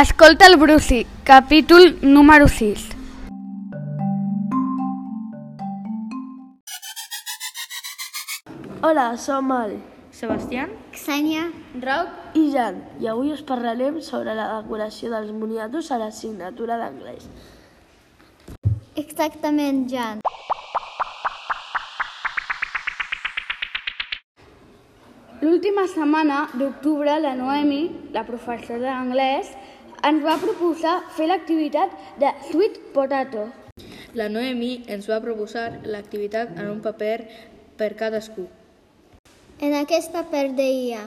Escolta el Bruci, capítol número 6. Hola, som el Sebastián? Xènia, Roc i Jan i avui us parlarem sobre la decoració dels moniatos a l'assignatura d'anglès. exactament, Jan. L'última setmana d'octubre, la Noemi, la professora d'anglès, ens va proposar fer l'activitat de Sweet Potato. La Noemi ens va proposar l'activitat en un paper per cadascú. En aquest paper deia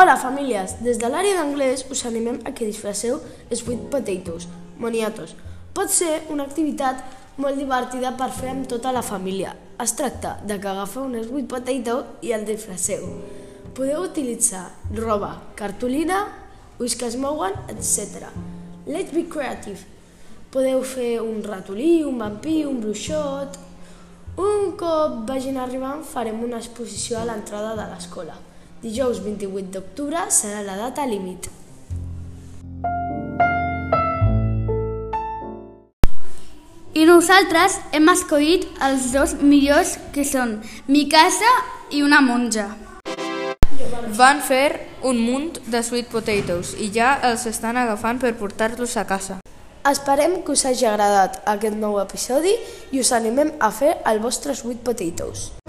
Hola, famílies! Des de l'àrea d'anglès us animem a que disfresseu sweet potatoes, moniatos. Pot ser una activitat molt divertida per fer amb tota la família. Es tracta de que agafeu un sweet potato i el disfresseu. Podeu utilitzar roba, cartolina, ulls que es mouen, etc. Let's be creative. Podeu fer un ratolí, un vampir, un bruixot... Un cop vagin arribant farem una exposició a l'entrada de l'escola. Dijous 28 d'octubre serà la data límit. I nosaltres hem escollit els dos millors que són Mikasa i una monja. Van fer un munt de sweet potatoes i ja els estan agafant per portar-los a casa. Esperem que us hagi agradat aquest nou episodi i us animem a fer el vostre sweet potatoes.